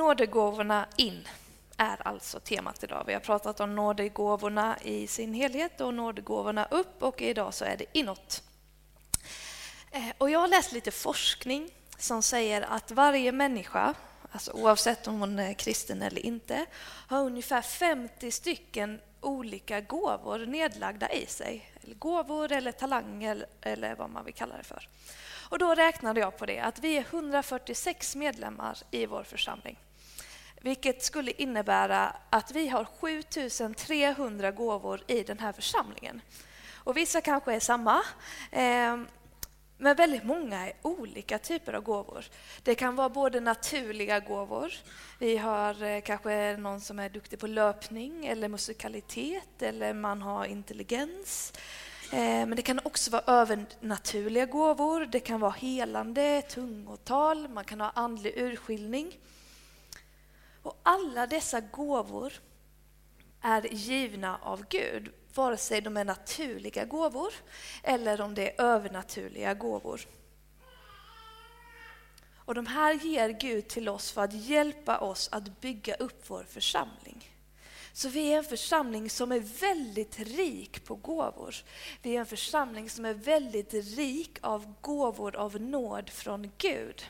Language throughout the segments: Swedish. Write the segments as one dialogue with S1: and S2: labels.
S1: Nådegåvorna in är alltså temat idag. Vi har pratat om nådegåvorna i sin helhet och nådegåvorna upp och idag så är det inåt. Eh, och jag har läst lite forskning som säger att varje människa, alltså oavsett om hon är kristen eller inte, har ungefär 50 stycken olika gåvor nedlagda i sig. Eller gåvor eller talanger eller vad man vill kalla det för. Och då räknade jag på det, att vi är 146 medlemmar i vår församling. Vilket skulle innebära att vi har 7300 gåvor i den här församlingen. Och vissa kanske är samma, eh, men väldigt många är olika typer av gåvor. Det kan vara både naturliga gåvor, vi har eh, kanske någon som är duktig på löpning eller musikalitet eller man har intelligens. Eh, men det kan också vara övernaturliga gåvor, det kan vara helande, tungotal, man kan ha andlig urskiljning. Och alla dessa gåvor är givna av Gud, vare sig de är naturliga gåvor eller om det är övernaturliga gåvor. Och de här ger Gud till oss för att hjälpa oss att bygga upp vår församling. Så vi är en församling som är väldigt rik på gåvor. Vi är en församling som är väldigt rik av gåvor av nåd från Gud.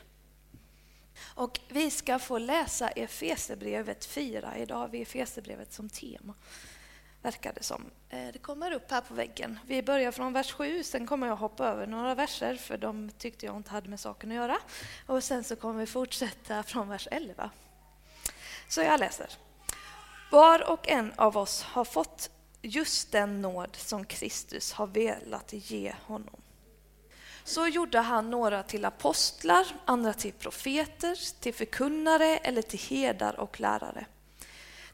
S1: Och vi ska få läsa Efesebrevet 4. Idag har vi Efesebrevet som tema. Verkar det som. Eh, det kommer upp här på väggen. Vi börjar från vers 7, sen kommer jag hoppa över några verser för de tyckte jag inte hade med saken att göra. Och sen så kommer vi fortsätta från vers 11. Så jag läser. Var och en av oss har fått just den nåd som Kristus har velat ge honom. Så gjorde han några till apostlar, andra till profeter, till förkunnare eller till herdar och lärare.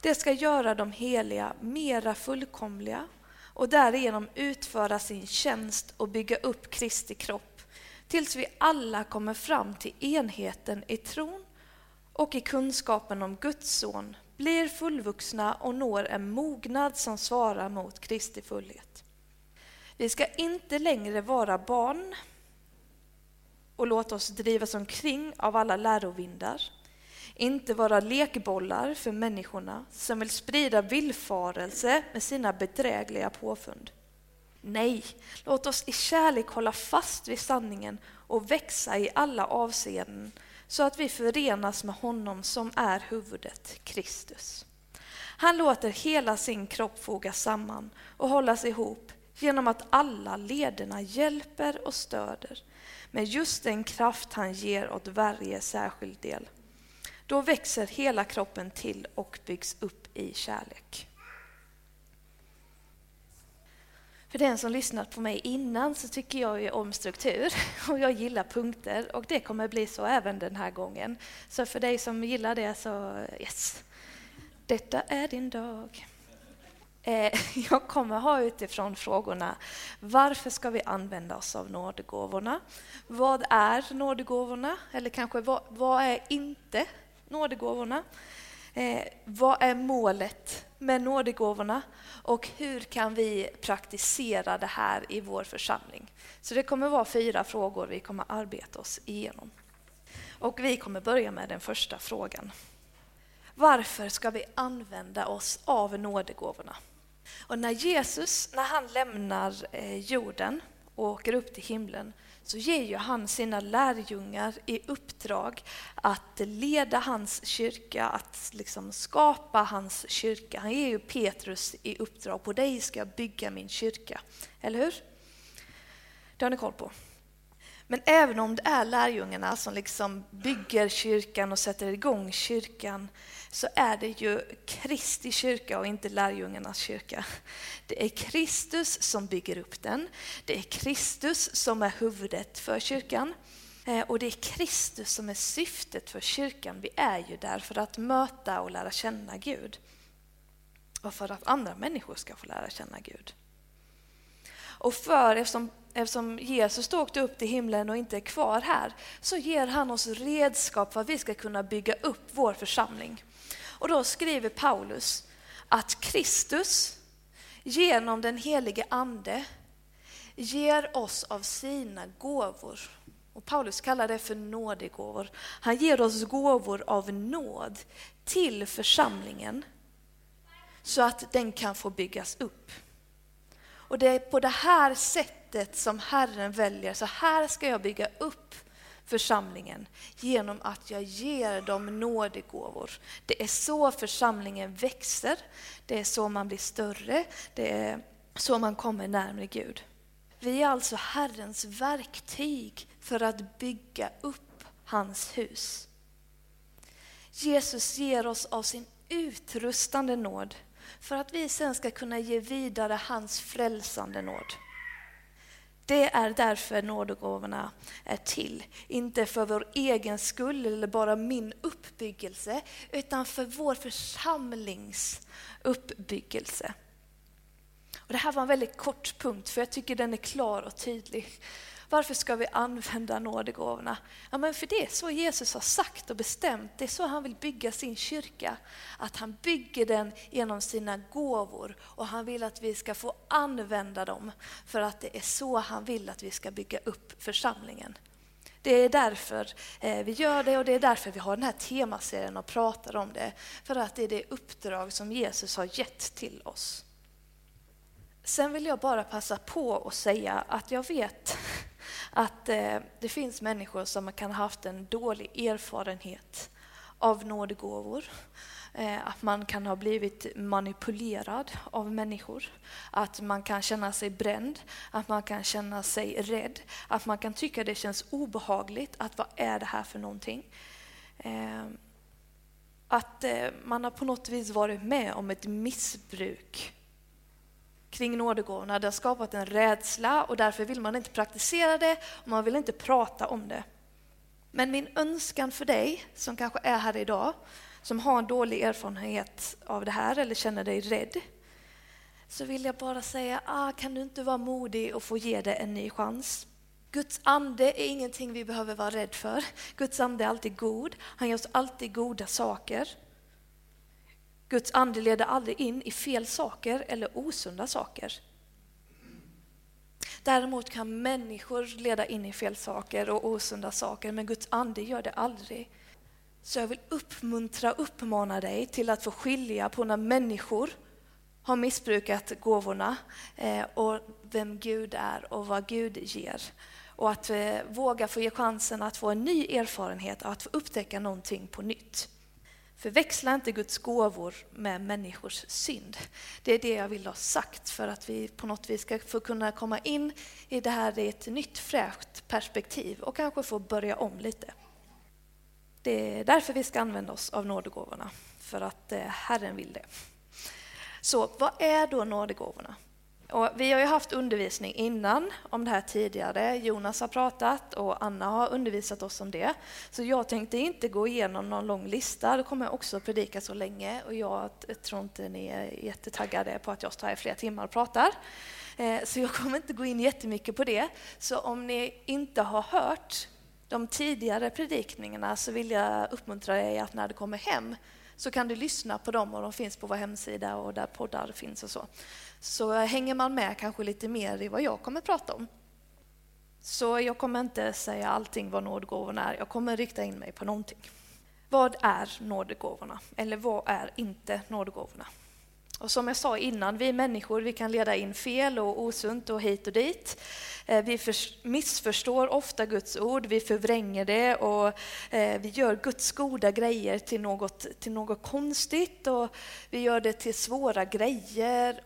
S1: Det ska göra de heliga mera fullkomliga och därigenom utföra sin tjänst och bygga upp Kristi kropp tills vi alla kommer fram till enheten i tron och i kunskapen om Guds son, blir fullvuxna och når en mognad som svarar mot Kristi fullhet. Vi ska inte längre vara barn och låt oss drivas omkring av alla lärovindar. Inte vara lekbollar för människorna som vill sprida villfarelse med sina bedrägliga påfund. Nej, låt oss i kärlek hålla fast vid sanningen och växa i alla avseenden så att vi förenas med honom som är huvudet, Kristus. Han låter hela sin kropp fogas samman och hållas ihop genom att alla lederna hjälper och stöder med just den kraft han ger åt varje särskild del. Då växer hela kroppen till och byggs upp i kärlek. För den som lyssnat på mig innan så tycker jag ju om struktur och jag gillar punkter och det kommer bli så även den här gången. Så för dig som gillar det så yes, detta är din dag. Eh, jag kommer ha utifrån frågorna varför ska vi använda oss av nådegåvorna? Vad är nådegåvorna? Eller kanske vad, vad är inte nådegåvorna? Eh, vad är målet med nådegåvorna? Och hur kan vi praktisera det här i vår församling? Så det kommer vara fyra frågor vi kommer arbeta oss igenom. Och vi kommer börja med den första frågan. Varför ska vi använda oss av nådegåvorna? Och när Jesus, när han lämnar eh, jorden och åker upp till himlen, så ger ju han sina lärjungar i uppdrag att leda hans kyrka, att liksom skapa hans kyrka. Han ger ju Petrus i uppdrag, på dig ska jag bygga min kyrka. Eller hur? Det har ni koll på. Men även om det är lärjungarna som liksom bygger kyrkan och sätter igång kyrkan så är det ju Kristi kyrka och inte lärjungarnas kyrka. Det är Kristus som bygger upp den. Det är Kristus som är huvudet för kyrkan. Eh, och det är Kristus som är syftet för kyrkan. Vi är ju där för att möta och lära känna Gud. Och för att andra människor ska få lära känna Gud. Och för, eftersom, eftersom Jesus åkte upp till himlen och inte är kvar här, så ger han oss redskap för att vi ska kunna bygga upp vår församling. Och då skriver Paulus att Kristus genom den helige Ande ger oss av sina gåvor Och Paulus kallar det för nådegåvor. Han ger oss gåvor av nåd till församlingen så att den kan få byggas upp. Och det är på det här sättet som Herren väljer, så här ska jag bygga upp församlingen genom att jag ger dem nådegåvor. Det är så församlingen växer, det är så man blir större, det är så man kommer närmare Gud. Vi är alltså Herrens verktyg för att bygga upp hans hus. Jesus ger oss av sin utrustande nåd för att vi sen ska kunna ge vidare hans frälsande nåd. Det är därför nådegåvorna är till. Inte för vår egen skull eller bara min uppbyggelse, utan för vår församlings uppbyggelse. Och det här var en väldigt kort punkt, för jag tycker den är klar och tydlig. Varför ska vi använda nådegåvorna? Ja, men för det är så Jesus har sagt och bestämt. Det är så han vill bygga sin kyrka. Att han bygger den genom sina gåvor och han vill att vi ska få använda dem. För att det är så han vill att vi ska bygga upp församlingen. Det är därför eh, vi gör det och det är därför vi har den här temaserien och pratar om det. För att det är det uppdrag som Jesus har gett till oss. Sen vill jag bara passa på att säga att jag vet att eh, det finns människor som kan ha haft en dålig erfarenhet av nådegåvor. Eh, att man kan ha blivit manipulerad av människor. Att man kan känna sig bränd, att man kan känna sig rädd. Att man kan tycka det känns obehagligt. Att vad är det här för någonting? Eh, att eh, man har på något vis varit med om ett missbruk kring nådegåvorna. Det har skapat en rädsla och därför vill man inte praktisera det och man vill inte prata om det. Men min önskan för dig som kanske är här idag, som har en dålig erfarenhet av det här eller känner dig rädd, så vill jag bara säga, ah, kan du inte vara modig och få ge det en ny chans? Guds ande är ingenting vi behöver vara rädd för. Guds ande är alltid god, han gör oss alltid goda saker. Guds ande leder aldrig in i fel saker eller osunda saker. Däremot kan människor leda in i fel saker och osunda saker, men Guds ande gör det aldrig. Så jag vill uppmuntra och uppmana dig till att få skilja på när människor har missbrukat gåvorna eh, och vem Gud är och vad Gud ger. Och att eh, våga få ge chansen att få en ny erfarenhet, att få upptäcka någonting på nytt. Förväxla inte Guds gåvor med människors synd. Det är det jag vill ha sagt för att vi på något vis ska få kunna komma in i det här i ett nytt fräscht perspektiv och kanske få börja om lite. Det är därför vi ska använda oss av nådegåvorna, för att eh, Herren vill det. Så vad är då nådegåvorna? Och vi har ju haft undervisning innan om det här tidigare. Jonas har pratat och Anna har undervisat oss om det. Så jag tänkte inte gå igenom någon lång lista. Då kommer jag också predika så länge och jag tror inte ni är jättetaggade på att jag står här i flera timmar och pratar. Eh, så jag kommer inte gå in jättemycket på det. Så om ni inte har hört de tidigare predikningarna så vill jag uppmuntra er att när du kommer hem så kan du lyssna på dem och de finns på vår hemsida och där poddar finns och så. Så hänger man med kanske lite mer i vad jag kommer prata om. Så jag kommer inte säga allting vad nådegåvorna är, jag kommer rikta in mig på någonting. Vad är nådegåvorna? Eller vad är inte nådegåvorna? Och som jag sa innan, vi människor vi kan leda in fel och osunt och hit och dit. Eh, vi missförstår ofta Guds ord, vi förvränger det och eh, vi gör Guds goda grejer till något, till något konstigt och vi gör det till svåra grejer.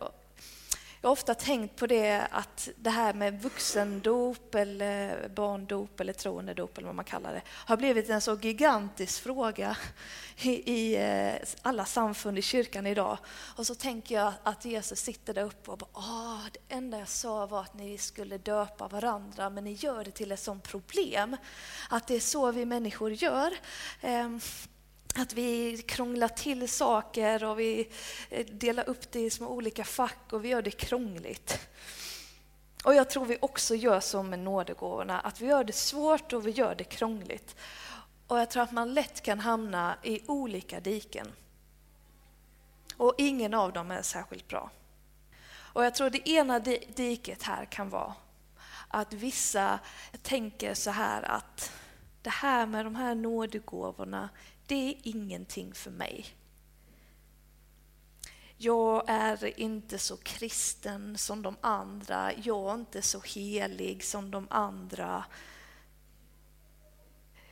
S1: Jag har ofta tänkt på det att det här med vuxendop eller barndop eller troendedop eller vad man kallar det har blivit en så gigantisk fråga i, i eh, alla samfund i kyrkan idag. Och så tänker jag att Jesus sitter där uppe och bara ah, det enda jag sa var att ni skulle döpa varandra men ni gör det till ett sånt problem. Att det är så vi människor gör. Ehm, att vi krånglar till saker och vi eh, delar upp det i små olika fack och vi gör det krångligt. Och jag tror vi också gör så med nådegåvorna, att vi gör det svårt och vi gör det krångligt. Och jag tror att man lätt kan hamna i olika diken. Och ingen av dem är särskilt bra. Och jag tror det ena diket här kan vara att vissa tänker så här att det här med de här nådegåvorna, det är ingenting för mig. Jag är inte så kristen som de andra, jag är inte så helig som de andra.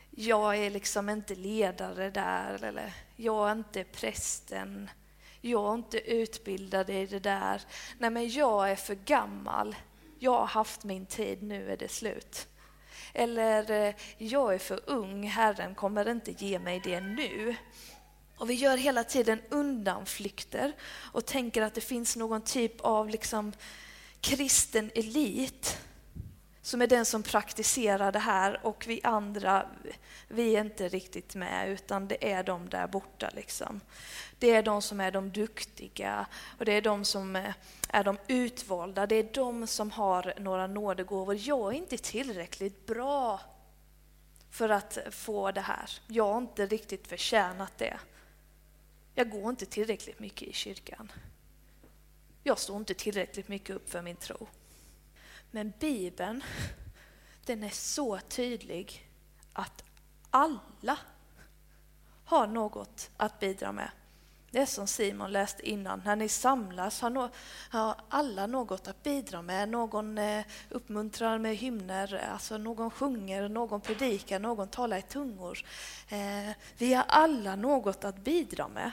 S1: Jag är liksom inte ledare där, eller jag är inte prästen. Jag är inte utbildad i det där. Nej, men jag är för gammal. Jag har haft min tid, nu är det slut. Eller eh, jag är för ung, Herren kommer inte ge mig det nu. Och vi gör hela tiden undanflykter och tänker att det finns någon typ av liksom kristen elit som är den som praktiserar det här och vi andra, vi är inte riktigt med utan det är de där borta. Liksom. Det är de som är de duktiga och det är de som eh, är de utvalda. Det är de som har några nådegåvor. Jag är inte tillräckligt bra för att få det här. Jag har inte riktigt förtjänat det. Jag går inte tillräckligt mycket i kyrkan. Jag står inte tillräckligt mycket upp för min tro. Men Bibeln, den är så tydlig att alla har något att bidra med. Det är som Simon läste innan, när ni samlas har, no har alla något att bidra med. Någon eh, uppmuntrar med hymner, alltså någon sjunger, någon predikar, någon talar i tungor. Eh, vi har alla något att bidra med.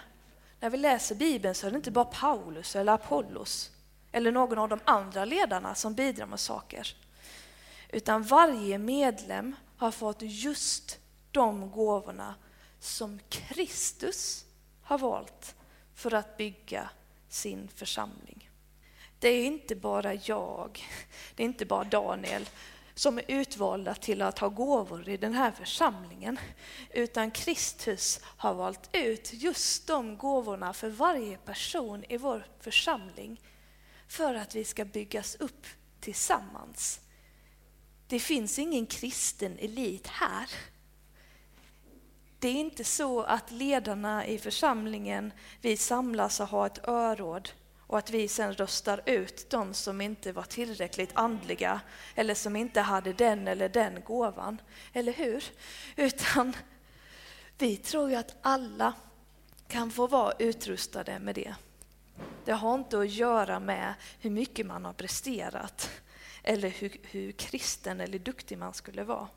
S1: När vi läser Bibeln så är det inte bara Paulus eller Apollos eller någon av de andra ledarna som bidrar med saker. Utan varje medlem har fått just de gåvorna som Kristus har valt för att bygga sin församling. Det är inte bara jag, det är inte bara Daniel som är utvalda till att ha gåvor i den här församlingen. Utan Kristus har valt ut just de gåvorna för varje person i vår församling för att vi ska byggas upp tillsammans. Det finns ingen kristen elit här. Det är inte så att ledarna i församlingen, vi samlas och har ett öråd och att vi sen röstar ut de som inte var tillräckligt andliga eller som inte hade den eller den gåvan. Eller hur? Utan vi tror ju att alla kan få vara utrustade med det. Det har inte att göra med hur mycket man har presterat eller hur, hur kristen eller duktig man skulle vara.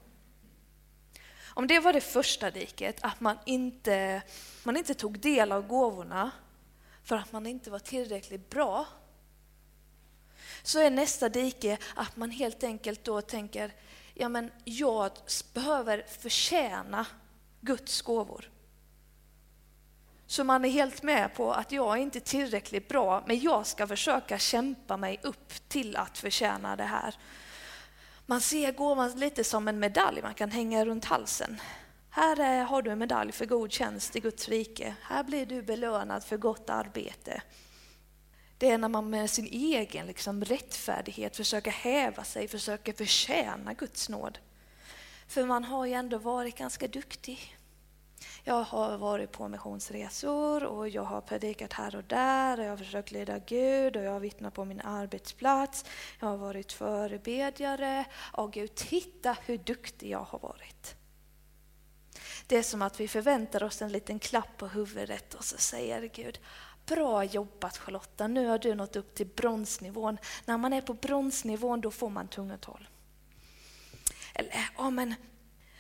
S1: Om det var det första diket, att man inte, man inte tog del av gåvorna för att man inte var tillräckligt bra, så är nästa dike att man helt enkelt då tänker, ja men jag behöver förtjäna Guds gåvor. Så man är helt med på att jag är inte tillräckligt bra, men jag ska försöka kämpa mig upp till att förtjäna det här. Man ser gåvan lite som en medalj man kan hänga runt halsen. Här är, har du en medalj för god tjänst i Guds rike. Här blir du belönad för gott arbete. Det är när man med sin egen liksom, rättfärdighet försöker häva sig, försöker förtjäna Guds nåd. För man har ju ändå varit ganska duktig. Jag har varit på missionsresor och jag har predikat här och där och jag har försökt leda Gud och jag har vittnat på min arbetsplats. Jag har varit förebedjare. Åh Gud, titta hur duktig jag har varit. Det är som att vi förväntar oss en liten klapp på huvudet och så säger Gud, Bra jobbat Charlotta, nu har du nått upp till bronsnivån. När man är på bronsnivån då får man tungotal. Eller, ja men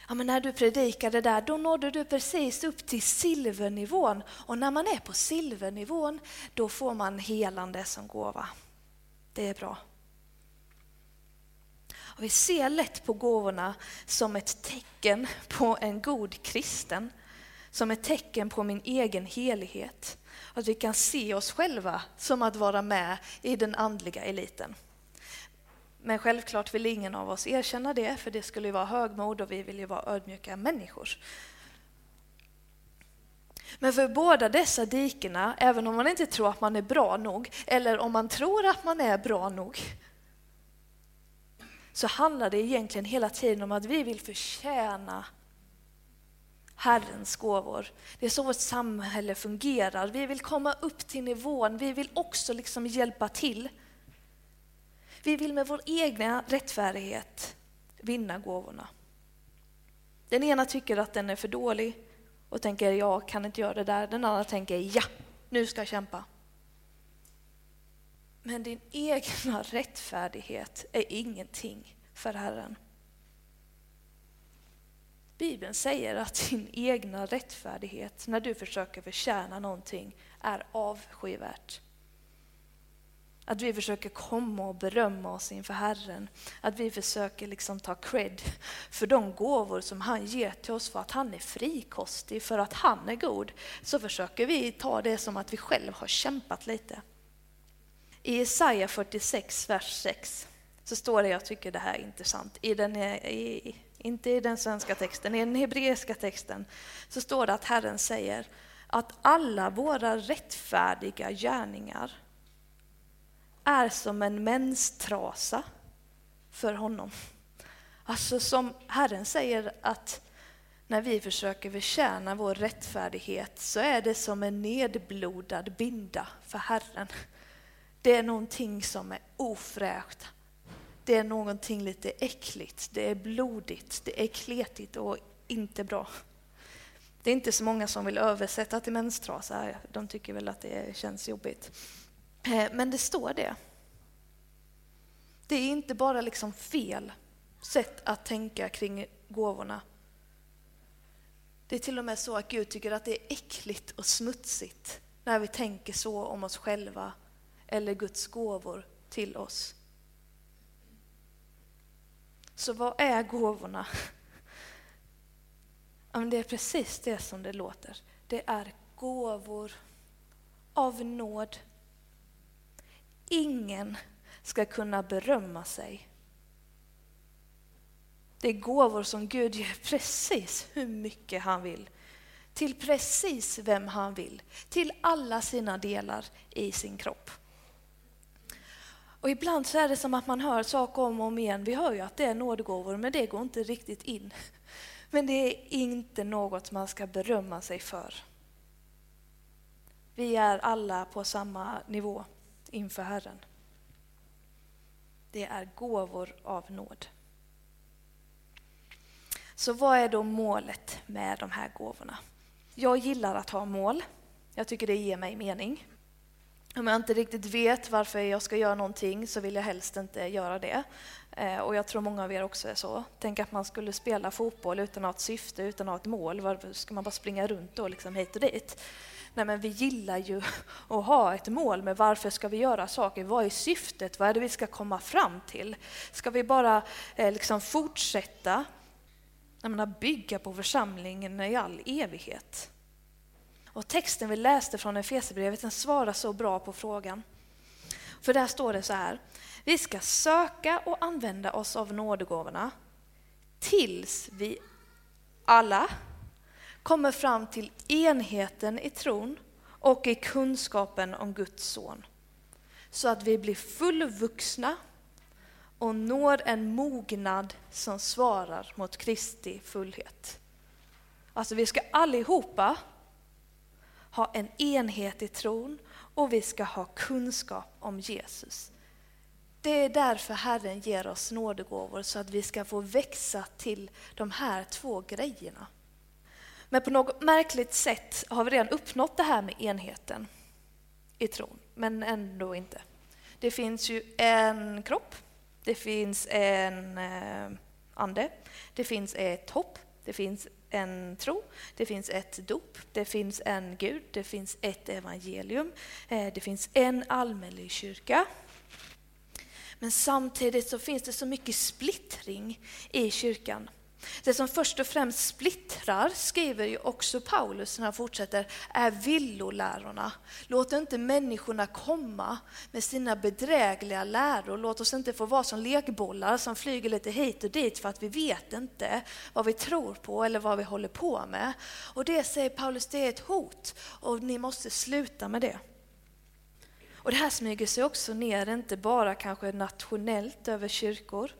S1: ja, men när du predikade där, då nådde du precis upp till silvernivån. Och när man är på silvernivån, då får man helande som gåva. Det är bra. Och vi ser lätt på gåvorna som ett tecken på en god kristen, som ett tecken på min egen helighet. Att vi kan se oss själva som att vara med i den andliga eliten. Men självklart vill ingen av oss erkänna det, för det skulle ju vara högmod och vi vill ju vara ödmjuka människor. Men för båda dessa dikena, även om man inte tror att man är bra nog, eller om man tror att man är bra nog, så handlar det egentligen hela tiden om att vi vill förtjäna Herrens gåvor. Det är så vårt samhälle fungerar. Vi vill komma upp till nivån, vi vill också liksom hjälpa till. Vi vill med vår egna rättfärdighet vinna gåvorna. Den ena tycker att den är för dålig och tänker jag kan inte göra det där. Den andra tänker ja, nu ska jag kämpa. Men din egna rättfärdighet är ingenting för Herren. Bibeln säger att din egna rättfärdighet när du försöker förtjäna någonting är avskyvärt. Att vi försöker komma och berömma oss inför Herren. Att vi försöker liksom ta cred för de gåvor som han ger till oss för att han är frikostig, för att han är god. Så försöker vi ta det som att vi själva har kämpat lite. I Jesaja 46, vers 6 så står det, jag tycker det här är intressant, i den, eh, i, inte i den svenska texten, i den hebreiska texten, så står det att Herren säger att alla våra rättfärdiga gärningar är som en menstrasa för honom. Alltså som Herren säger att när vi försöker förtjäna vår rättfärdighet så är det som en nedblodad binda för Herren. Det är någonting som är ofräscht. Det är någonting lite äckligt, det är blodigt, det är kletigt och inte bra. Det är inte så många som vill översätta till menstrasa, de tycker väl att det känns jobbigt. Eh, men det står det. Det är inte bara liksom fel sätt att tänka kring gåvorna. Det är till och med så att Gud tycker att det är äckligt och smutsigt när vi tänker så om oss själva eller Guds gåvor till oss. Så vad är gåvorna? det är precis det som det låter. Det är gåvor av nåd. Ingen ska kunna berömma sig. Det är gåvor som Gud ger precis hur mycket han vill. Till precis vem han vill. Till alla sina delar i sin kropp. Och ibland så är det som att man hör saker om och om igen. Vi hör ju att det är nådegåvor, men det går inte riktigt in. Men det är inte något man ska berömma sig för. Vi är alla på samma nivå inför Herren. Det är gåvor av nåd. Så vad är då målet med de här gåvorna? Jag gillar att ha mål. Jag tycker det ger mig mening. Om jag inte riktigt vet varför jag ska göra någonting så vill jag helst inte göra det. Eh, och jag tror många av er också är så. Tänk att man skulle spela fotboll utan att ha ett syfte, utan att ha ett mål. Varför ska man bara springa runt då liksom hit och dit? Nej men vi gillar ju att ha ett mål med varför ska vi göra saker? Vad är syftet? Vad är det vi ska komma fram till? Ska vi bara eh, liksom fortsätta jag menar, bygga på församlingen i all evighet? Och texten vi läste från Efesierbrevet den svarar så bra på frågan. För där står det så här. Vi ska söka och använda oss av nådegåvorna tills vi alla kommer fram till enheten i tron och i kunskapen om Guds son. Så att vi blir fullvuxna och når en mognad som svarar mot Kristi fullhet. Alltså vi ska allihopa ha en enhet i tron och vi ska ha kunskap om Jesus. Det är därför Herren ger oss nådegåvor så att vi ska få växa till de här två grejerna. Men på något märkligt sätt har vi redan uppnått det här med enheten i tron, men ändå inte. Det finns ju en kropp, det finns en eh, ande, det finns ett hopp, det finns en tro, det finns ett dop, det finns en Gud, det finns ett evangelium, eh, det finns en allmänlig kyrka. Men samtidigt så finns det så mycket splittring i kyrkan. Det som först och främst splittrar, skriver ju också Paulus när han fortsätter, är villolärorna. Låt inte människorna komma med sina bedrägliga läror. Låt oss inte få vara som lekbollar som flyger lite hit och dit för att vi vet inte vad vi tror på eller vad vi håller på med. Och det säger Paulus, det är ett hot och ni måste sluta med det. Och det här smyger sig också ner, inte bara kanske nationellt över kyrkor,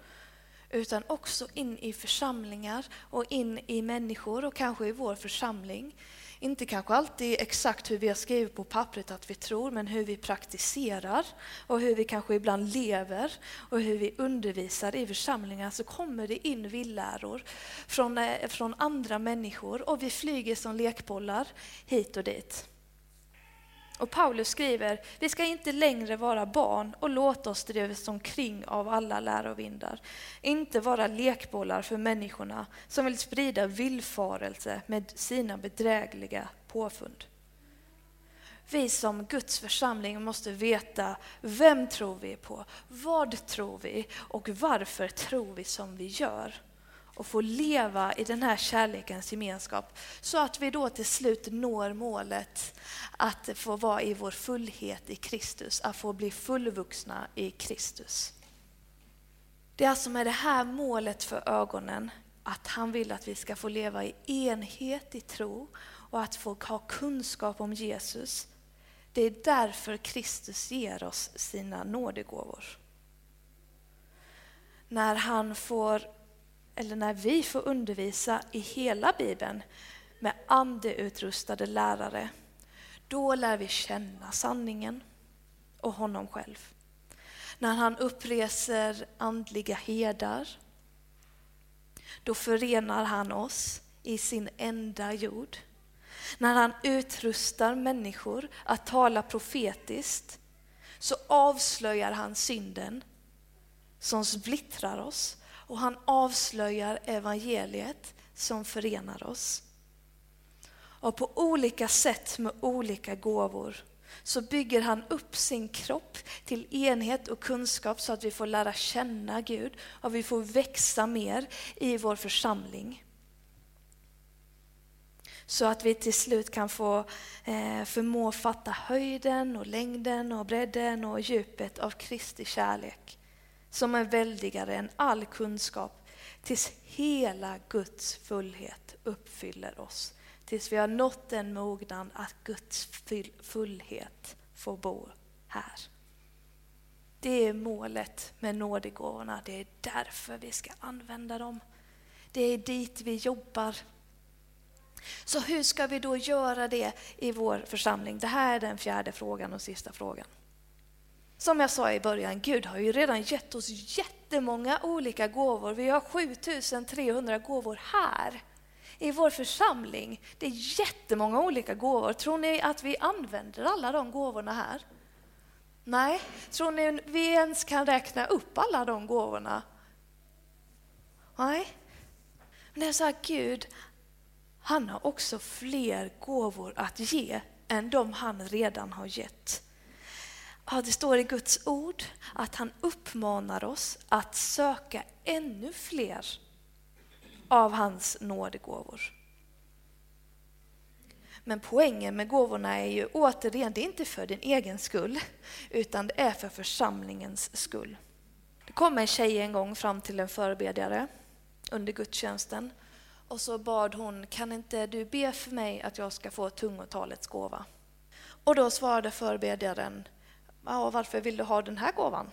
S1: utan också in i församlingar och in i människor och kanske i vår församling. Inte kanske alltid exakt hur vi har skrivit på pappret att vi tror, men hur vi praktiserar och hur vi kanske ibland lever och hur vi undervisar i församlingar så kommer det in villäror från, eh, från andra människor och vi flyger som lekbollar hit och dit. Och Paulus skriver, vi ska inte längre vara barn och låta oss drivas omkring av alla lärovindar. Inte vara lekbollar för människorna som vill sprida villfarelse med sina bedrägliga påfund. Vi som Guds församling måste veta vem tror vi på, vad tror vi och varför tror vi som vi gör och få leva i den här kärlekens gemenskap så att vi då till slut når målet att få vara i vår fullhet i Kristus, att få bli fullvuxna i Kristus. Det är alltså med det här målet för ögonen att han vill att vi ska få leva i enhet i tro och att få ha kunskap om Jesus. Det är därför Kristus ger oss sina nådegåvor. När han får eller när vi får undervisa i hela Bibeln med andeutrustade lärare, då lär vi känna sanningen och honom själv. När han uppreser andliga herdar, då förenar han oss i sin enda jord. När han utrustar människor att tala profetiskt så avslöjar han synden som splittrar oss och han avslöjar evangeliet som förenar oss. Och på olika sätt med olika gåvor så bygger han upp sin kropp till enhet och kunskap så att vi får lära känna Gud och vi får växa mer i vår församling. Så att vi till slut kan få eh, förmå fatta höjden och längden och bredden och djupet av Kristi kärlek som är väldigare än all kunskap tills hela Guds fullhet uppfyller oss. Tills vi har nått den mognan att Guds fullhet får bo här. Det är målet med nådegåvorna, det är därför vi ska använda dem. Det är dit vi jobbar. Så hur ska vi då göra det i vår församling? Det här är den fjärde frågan och sista frågan. Som jag sa i början, Gud har ju redan gett oss jättemånga olika gåvor. Vi har 7300 gåvor här i vår församling. Det är jättemånga olika gåvor. Tror ni att vi använder alla de gåvorna här? Nej. Tror ni vi ens kan räkna upp alla de gåvorna? Nej. Men det är så här, Gud, han har också fler gåvor att ge än de han redan har gett. Ja, det står i Guds ord att han uppmanar oss att söka ännu fler av hans nådegåvor. Men poängen med gåvorna är ju återigen, det är inte för din egen skull, utan det är för församlingens skull. Det kom en tjej en gång fram till en förebedjare under gudstjänsten och så bad hon, kan inte du be för mig att jag ska få tungotalets gåva? Och då svarade förebedjaren, ja, varför vill du ha den här gåvan?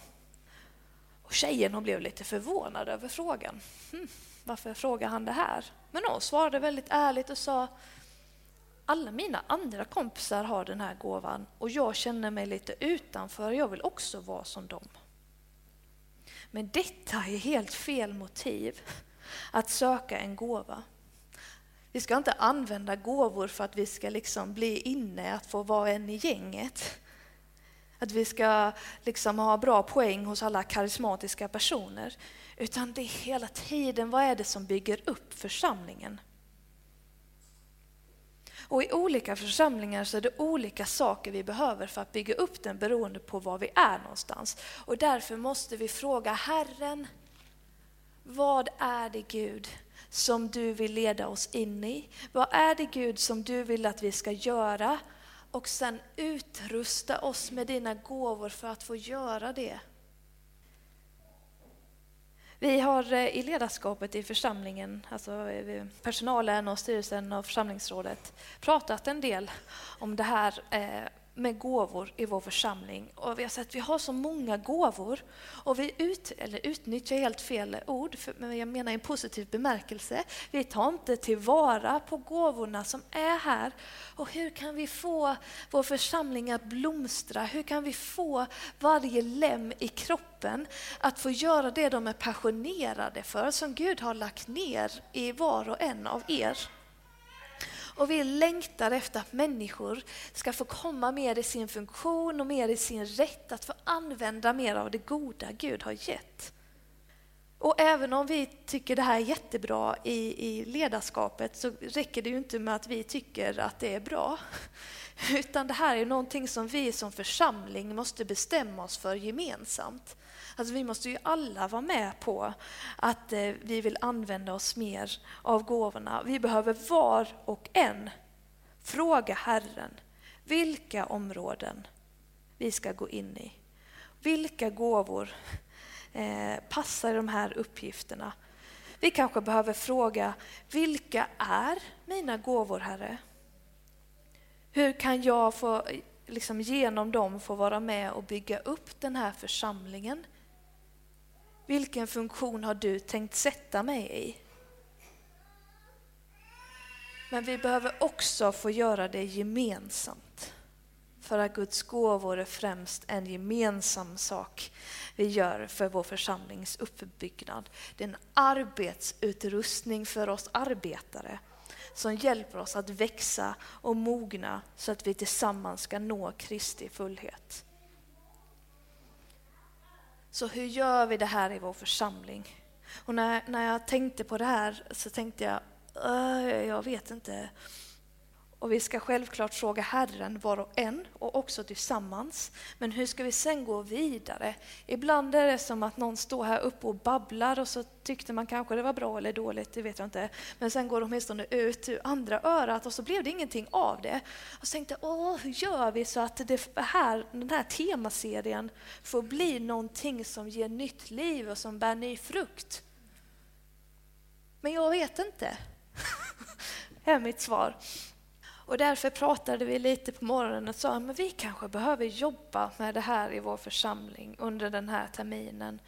S1: Och tjejen hon blev lite förvånad över frågan. Hm, varför frågar han det här? Men hon svarade väldigt ärligt och sa alla mina andra kompisar har den här gåvan och jag känner mig lite utanför, jag vill också vara som dem. Men detta är helt fel motiv att söka en gåva. Vi ska inte använda gåvor för att vi ska liksom bli inne, att få vara en i gänget. Att vi ska liksom ha bra poäng hos alla karismatiska personer. Utan det är hela tiden, vad är det som bygger upp församlingen? Och i olika församlingar så är det olika saker vi behöver för att bygga upp den beroende på var vi är någonstans. Och därför måste vi fråga Herren, vad är det Gud som du vill leda oss in i? Vad är det Gud som du vill att vi ska göra? Och sen utrusta oss med dina gåvor för att få göra det. Vi har eh, i ledarskapet i församlingen, alltså eh, personalen och styrelsen och församlingsrådet, pratat en del om det här eh, med gåvor i vår församling. Och vi har sett att vi har så många gåvor och vi ut, eller utnyttjar helt fel ord, för, men jag menar i en positiv bemärkelse. Vi tar inte tillvara på gåvorna som är här. Och hur kan vi få vår församling att blomstra? Hur kan vi få varje lem i kroppen att få göra det de är passionerade för, som Gud har lagt ner i var och en av er? Och vi längtar efter att människor ska få komma mer i sin funktion och mer i sin rätt att få använda mer av det goda Gud har gett. Och även om vi tycker det här är jättebra i, i ledarskapet så räcker det ju inte med att vi tycker att det är bra. Utan det här är någonting som vi som församling måste bestämma oss för gemensamt. Alltså vi måste ju alla vara med på att eh, vi vill använda oss mer av gåvorna. Vi behöver var och en fråga Herren vilka områden vi ska gå in i. Vilka gåvor eh, passar i de här uppgifterna? Vi kanske behöver fråga, vilka är mina gåvor, Herre? Hur kan jag få, liksom genom dem få vara med och bygga upp den här församlingen? Vilken funktion har du tänkt sätta mig i? Men vi behöver också få göra det gemensamt. För att Guds gåvor är främst en gemensam sak vi gör för vår församlings uppbyggnad. Det är en arbetsutrustning för oss arbetare som hjälper oss att växa och mogna så att vi tillsammans ska nå Kristi fullhet. Så hur gör vi det här i vår församling? Och när, när jag tänkte på det här så tänkte jag, äh, jag vet inte. Och vi ska självklart fråga Herren var och en och också tillsammans. Men hur ska vi sen gå vidare? Ibland är det som att någon står här uppe och babblar och så tyckte man kanske det var bra eller dåligt, det vet jag inte. Men sen går de åtminstone ut ur andra örat och så blev det ingenting av det. Och så tänkte jag, åh, hur gör vi så att det här, den här temaserien får bli någonting som ger nytt liv och som bär ny frukt? Men jag vet inte. Är mitt svar. Och därför pratade vi lite på morgonen och sa att vi kanske behöver jobba med det här i vår församling under den här terminen.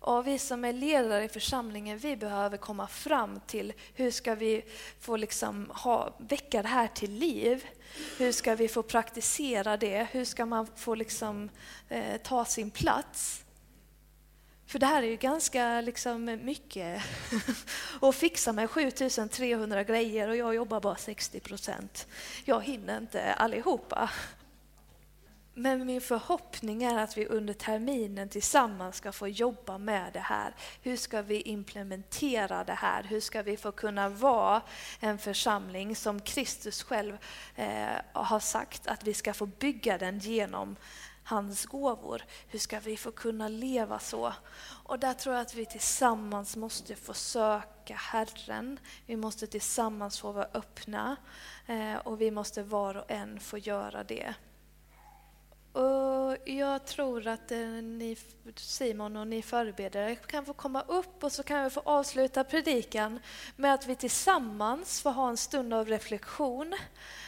S1: Och vi som är ledare i församlingen, vi behöver komma fram till hur ska vi få liksom ha, väcka det här till liv? Hur ska vi få praktisera det? Hur ska man få liksom, eh, ta sin plats? För det här är ju ganska liksom mycket att fixa med 7300 grejer och jag jobbar bara 60 procent. Jag hinner inte allihopa. Men min förhoppning är att vi under terminen tillsammans ska få jobba med det här. Hur ska vi implementera det här? Hur ska vi få kunna vara en församling som Kristus själv eh, har sagt att vi ska få bygga den genom hans gåvor. Hur ska vi få kunna leva så? Och där tror jag att vi tillsammans måste få söka Herren. Vi måste tillsammans få vara öppna eh, och vi måste var och en få göra det. Och jag tror att eh, ni, Simon och ni förebedjare kan få komma upp och så kan vi få avsluta predikan med att vi tillsammans får ha en stund av reflektion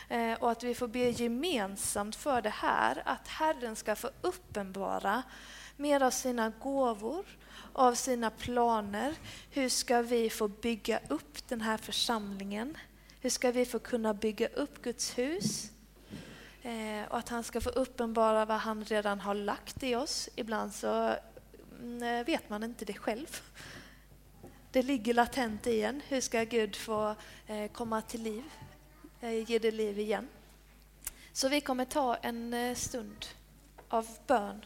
S1: eh, och att vi får be gemensamt för det här, att Herren ska få uppenbara mer av sina gåvor, av sina planer. Hur ska vi få bygga upp den här församlingen? Hur ska vi få kunna bygga upp Guds hus? Eh, och att han ska få uppenbara vad han redan har lagt i oss. Ibland så mm, eh, vet man inte det själv. Det ligger latent i en. Hur ska Gud få eh, komma till liv? ge det liv igen. Så vi kommer ta en stund av bön